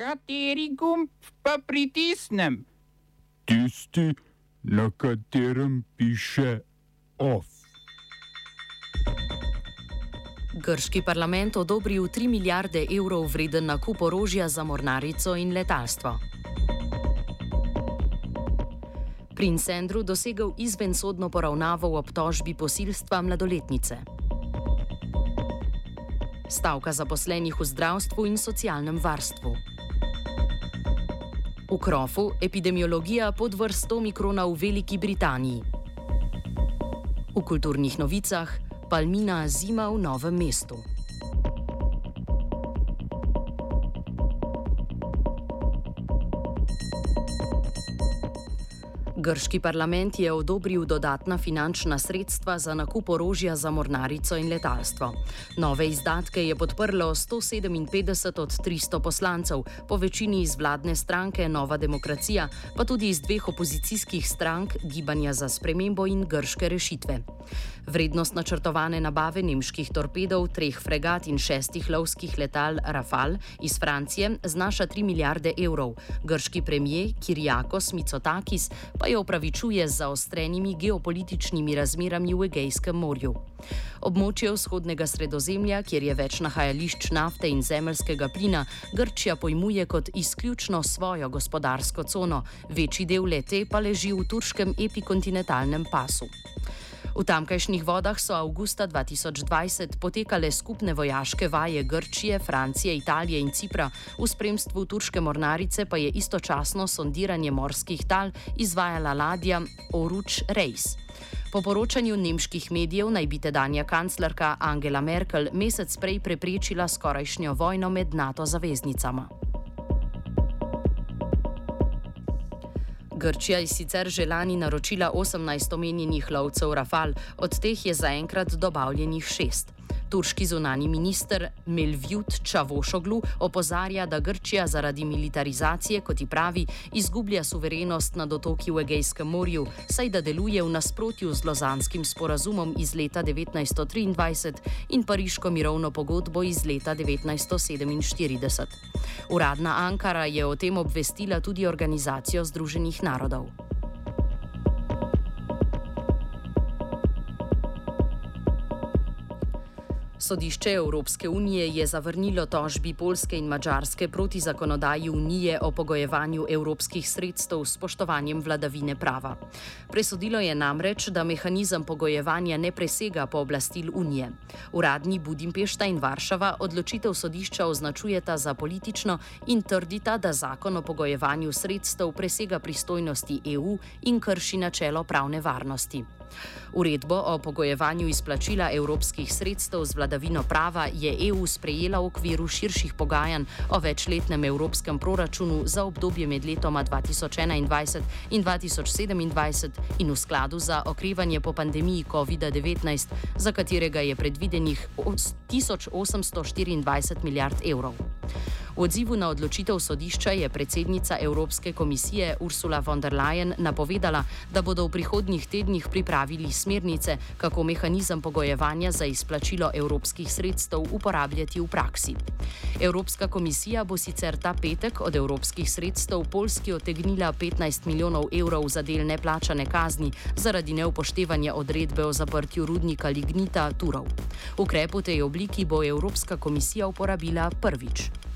Kateri gumb pa pritisnem? Tisti, na katerem piše OF. Grški parlament odobril 3 milijarde evrov vreden nakup orožja za mornarico in letalstvo. Princ Andrew dosegel izvensodno poravnavo v obtožbi posilstva mladoletnice. Stavka zaposlenih v zdravstvu in socialnem varstvu. V krofu epidemiologija pod vrsto mikrona v Veliki Britaniji. V kulturnih novicah Palmina zima v novem mestu. Grški parlament je odobril dodatna finančna sredstva za nakup orožja za mornarico in letalstvo. Nove izdatke je podprlo 157 od 300 poslancev, po večini iz vladne stranke Nova demokracija, pa tudi iz dveh opozicijskih strank Gibanja za spremembo in Grške rešitve. Vrednost načrtovane nabave nemških torpedov, treh fregat in šestih lovskih letal Rafale iz Francije znaša 3 milijarde evrov. Grški premijer Kirjakos Mitsotakis pa je opravičuje z zaostrenimi geopolitičnimi razmerami v Egejskem morju. Območje vzhodnega sredozemlja, kjer je več nahajališč nafte in zemeljskega plina, Grčija pojmuje kot izključno svojo gospodarsko cono, večji del lete pa leži v turškem epikontinentalnem pasu. V tamkajšnjih vodah so avgusta 2020 potekale skupne vojaške vaje Grčije, Francije, Italije in Cipra, v spremstvu turške mornarice pa je istočasno sondiranje morskih tal izvajala ladja Oruč Reis. Po poročanju nemških medijev naj bi tedanja kanclerka Angela Merkel mesec prej preprečila skorajšnjo vojno med NATO zaveznicama. Grčija je sicer že lani naročila 18 omenjenih lovcev Rafal, od teh je zaenkrat dobavljenih šest. Turški zunani minister Melvjut Čavošoglu opozarja, da Grčija zaradi militarizacije, kot ji pravi, izgublja suverenost nad otoki v Egejskem morju, saj da deluje v nasprotju z Lozanskim sporazumom iz leta 1923 in Pariško mirovno pogodbo iz leta 1947. Uradna Ankara je o tem obvestila tudi Organizacijo Združenih narodov. Sodišče Evropske unije je zavrnilo tožbi Polske in Mačarske proti zakonodaji unije o pogojevanju evropskih sredstev s spoštovanjem vladavine prava. Presodilo je namreč, da mehanizem pogojevanja ne presega pooblastil unije. Uradni Budimpešta in Varšava odločitev sodišča označujeta za politično in trdita, da zakon o pogojevanju sredstev presega pristojnosti EU in krši načelo pravne varnosti. Uredbo o pogojevanju izplačila evropskih sredstev z vladavino prava je EU sprejela v okviru širših pogajanj o večletnem evropskem proračunu za obdobje med letoma 2021 in 2027 in v skladu za okrevanje po pandemiji COVID-19, za katerega je predvidenih 1824 milijard evrov. V odzivu na odločitev sodišča je predsednica Evropske komisije Ursula von der Leyen napovedala, da bodo v prihodnjih tednih pripravili smernice, kako mehanizem pogojevanja za izplačilo evropskih sredstev uporabljati v praksi. Evropska komisija bo sicer ta petek od evropskih sredstev Polski otegnila 15 milijonov evrov za del neplačane kazni zaradi neupoštevanja odredbe o zaprtju rudnika Lignita Turov. Ukrep v tej obliki bo Evropska komisija uporabila prvič.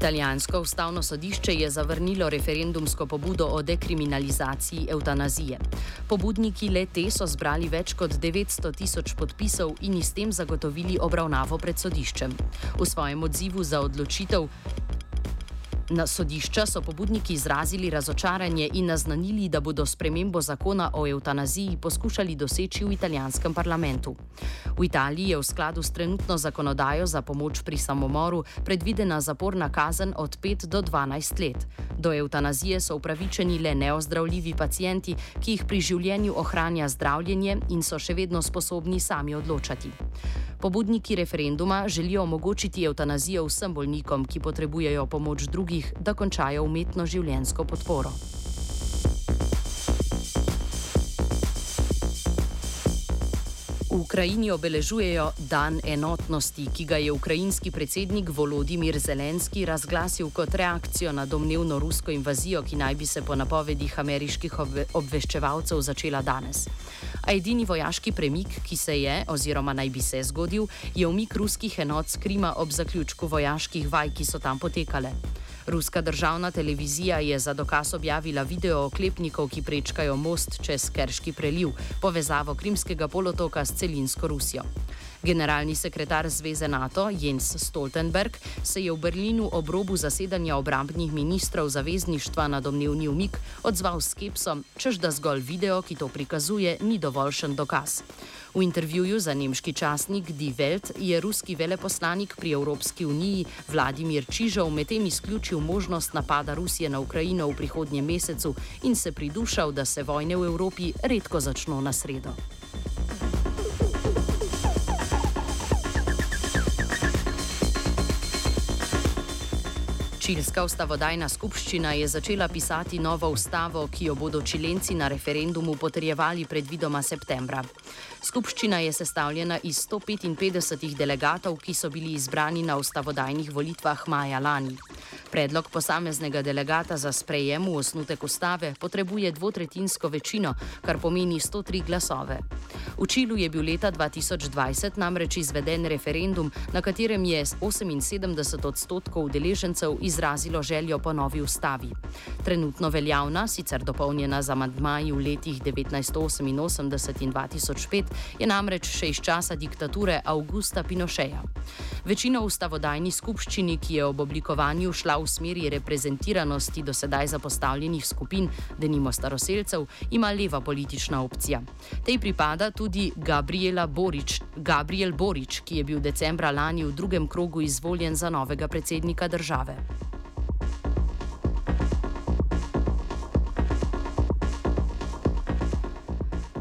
Italijansko ustavno sodišče je zavrnilo referendumsko pobudo o dekriminalizaciji eutanazije. Pobudniki le te so zbrali več kot 900 tisoč podpisov in s tem zagotovili obravnavo pred sodiščem. V svojem odzivu za odločitev Na sodišča so pobudniki izrazili razočaranje in naznanili, da bodo spremembo zakona o eutanaziji poskušali doseči v italijanskem parlamentu. V Italiji je v skladu s trenutno zakonodajo za pomoč pri samomoru predvidena zaporna kazen od 5 do 12 let. Do eutanazije so upravičeni le neozdravljivi pacijenti, ki jih pri življenju ohranja zdravljenje in so še vedno sposobni sami odločati. Pobudniki referenduma želijo omogočiti eutanazijo vsem bolnikom, ki potrebujejo pomoč drugih, da končajo umetno življenjsko podporo. V Ukrajini obeležujejo Dan enotnosti, ki ga je ukrajinski predsednik Volodimir Zelenski razglasil kot reakcijo na domnevno rusko invazijo, ki naj bi se po napovedih ameriških obveščevalcev začela danes. A edini vojaški premik, ki se je oziroma naj bi se zgodil, je umik ruskih enot z Krima ob zaključku vojaških vaj, ki so tam potekale. Ruska državna televizija je za dokaz objavila video oklepnikov, ki prečkajo most čez Kerški preliv, povezavo Krimskega polotoka s celinsko Rusijo. Generalni sekretar Zveze NATO Jens Stoltenberg se je v Berlinu ob robu zasedanja obrambnih ministrov zavezništva na domnevni umik odzval s skepsom, čež da zgolj video, ki to prikazuje, ni dovoljšen dokaz. V intervjuju za nemški časnik Die Welt je ruski veleposlanik pri Evropski uniji Vladimir Čižov medtem izključil možnost napada Rusije na Ukrajino v prihodnjem mesecu in se pridušal, da se vojne v Evropi redko začno na sredo. Čilska ustavodajna skupščina je začela pisati novo ustavo, ki jo bodo čilenci na referendumu potrjevali predvidoma septembra. Skupščina je sestavljena iz 155 delegatov, ki so bili izbrani na ustavodajnih volitvah maja lani. Predlog posameznega delegata za sprejem v osnutek ustave potrebuje dvotretinsko večino, kar pomeni 103 glasove. V Čilu je bil leta 2020 namreč izveden referendum, na katerem je 78 odstotkov udeležencev izrazilo željo po novi ustavi. Trenutno veljavna, sicer dopolnjena z amadmaji v letih 1988 in 2005, je namreč še iz časa diktature Augusta Pinošeja. Večina v ustavodajni skupščini, ki je ob oblikovanju šla v smeri reprezentiranosti do sedaj zapostavljenih skupin, denimo staroseljcev, ima leva politična opcija. Tej pripada tudi Borič, Gabriel Borič, ki je bil decembra lani v drugem krogu izvoljen za novega predsednika države.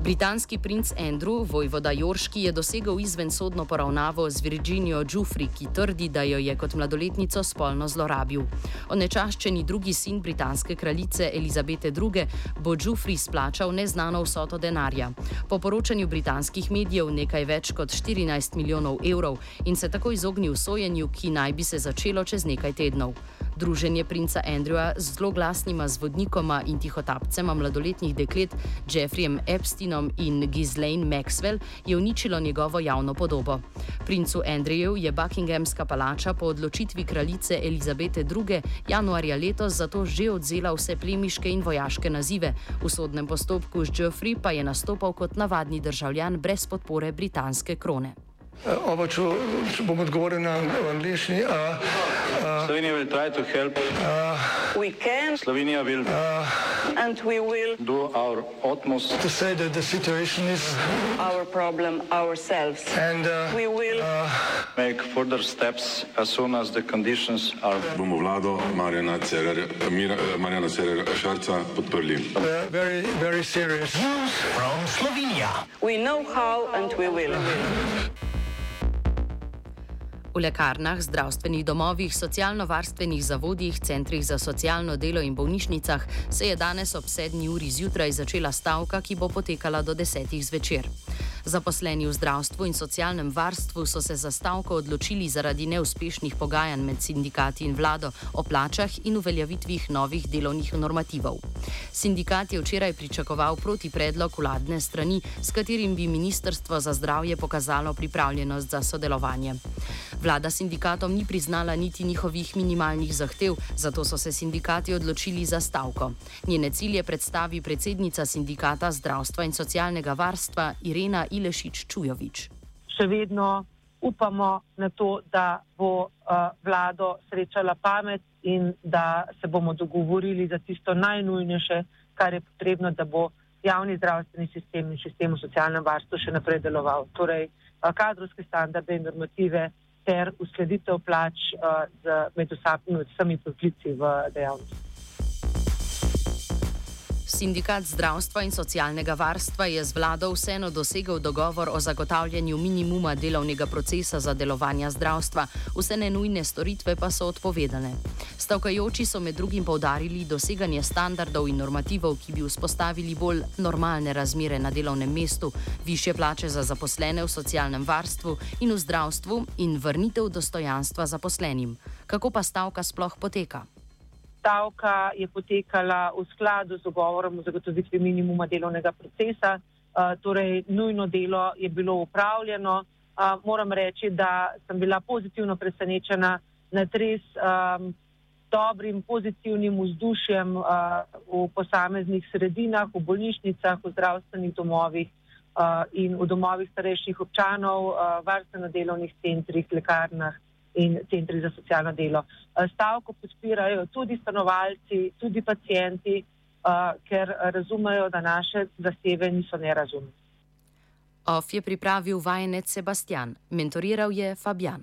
Britanski princ Andrew, vojvoda Jorški, je dosegel izvensodno poravnavo z Virginijo Giuffri, ki trdi, da jo je kot mladoletnico spolno zlorabil. Onečaščeni drugi sin britanske kraljice Elizabete II. bo Giuffri splačal neznano vsoto denarja. Po poročanju britanskih medijev nekaj več kot 14 milijonov evrov in se tako izognil sojenju, ki naj bi se začelo čez nekaj tednov. Druženje princa Andrewa z zloglasnima zvodnikoma in tihotapcema mladoletnih deklet Jeffreyjem Epsteinom in Ghislaine Maxwell je uničilo njegovo javno podobo. Princu Andreju je Buckinghamska palača po odločitvi kraljice Elizabete II. januarja letos zato že odzela vse plemiške in vojaške nazive, v sodnem postopku z Jeffrey pa je nastopal kot navadni državljan brez podpore britanske krone. Uh, Oba, če, če bom odgovoril na angliški. Uh, uh, Slovenija bo poskušala pomagati. Slovenija bo naredila naš utmost, da bo rekla, da je situacija naš problem, sami. In bomo naredili nadaljnje korake, as soon as the conditions are. Bomo vlado Marjana Cererera Šarca podprli. Very, very serious. News from Slovenija. We know how and we will. V lekarnah, zdravstvenih domovih, socialno-varstvenih zavodih, centrih za socialno delo in bolnišnicah se je danes ob 7. uri zjutraj začela stavka, ki bo potekala do 10. zvečer. Zaposleni v zdravstvu in socialnem varstvu so se za stavko odločili zaradi neuspešnih pogajanj med sindikati in vlado o plačah in uveljavitvi novih delovnih normativov. Sindikat je včeraj pričakoval proti predlog vladne strani, s katerim bi Ministrstvo za zdravje pokazalo pripravljenost za sodelovanje. Vlada sindikatom ni priznala niti njihovih minimalnih zahtev, zato so se sindikati odločili za stavko. Njene cilje predstavi predsednica sindikata zdravstva in socialnega varstva Irena Ilešič Čujovič. Še vedno upamo na to, da bo uh, vlado srečala pamet in da se bomo dogovorili za tisto najnujnejše, kar je potrebno, da bo javni zdravstveni sistem in sistem v socialnem varstvu še naprej deloval. Torej, uh, kadrovske standarde in normative ter uskladitev plač uh, z, med vsemi poklici v dejavnosti. Sindikat zdravstva in socialnega varstva je z vlado vseeno dosegel dogovor o zagotavljanju minimuma delovnega procesa za delovanje zdravstva, vse nenujne storitve pa so odpovedane. Stavkajoči so med drugim povdarili doseganje standardov in normativov, ki bi vzpostavili bolj normalne razmere na delovnem mestu, više plače za zaposlene v socialnem varstvu in v zdravstvu in vrnitev dostojanstva zaposlenim. Kako pa stavka sploh poteka? Stavka je potekala v skladu z dogovorom o zagotovitvi minimuma delovnega procesa, torej nujno delo je bilo upravljeno. Moram reči, da sem bila pozitivno presenečena nad res um, dobrim, pozitivnim vzdušjem uh, v posameznih sredinah, v bolnišnicah, v zdravstvenih domovih uh, in v domovih starejših občanov, uh, varstveno-delovnih centrih, lekarnah in centri za socialno delo. Eh, stavko podpirajo tudi stanovalci, tudi pacijenti, eh, ker razumejo, da naše zahteve niso nerazumne. OF je pripravil vajenec Sebastian, mentoriral je Fabian.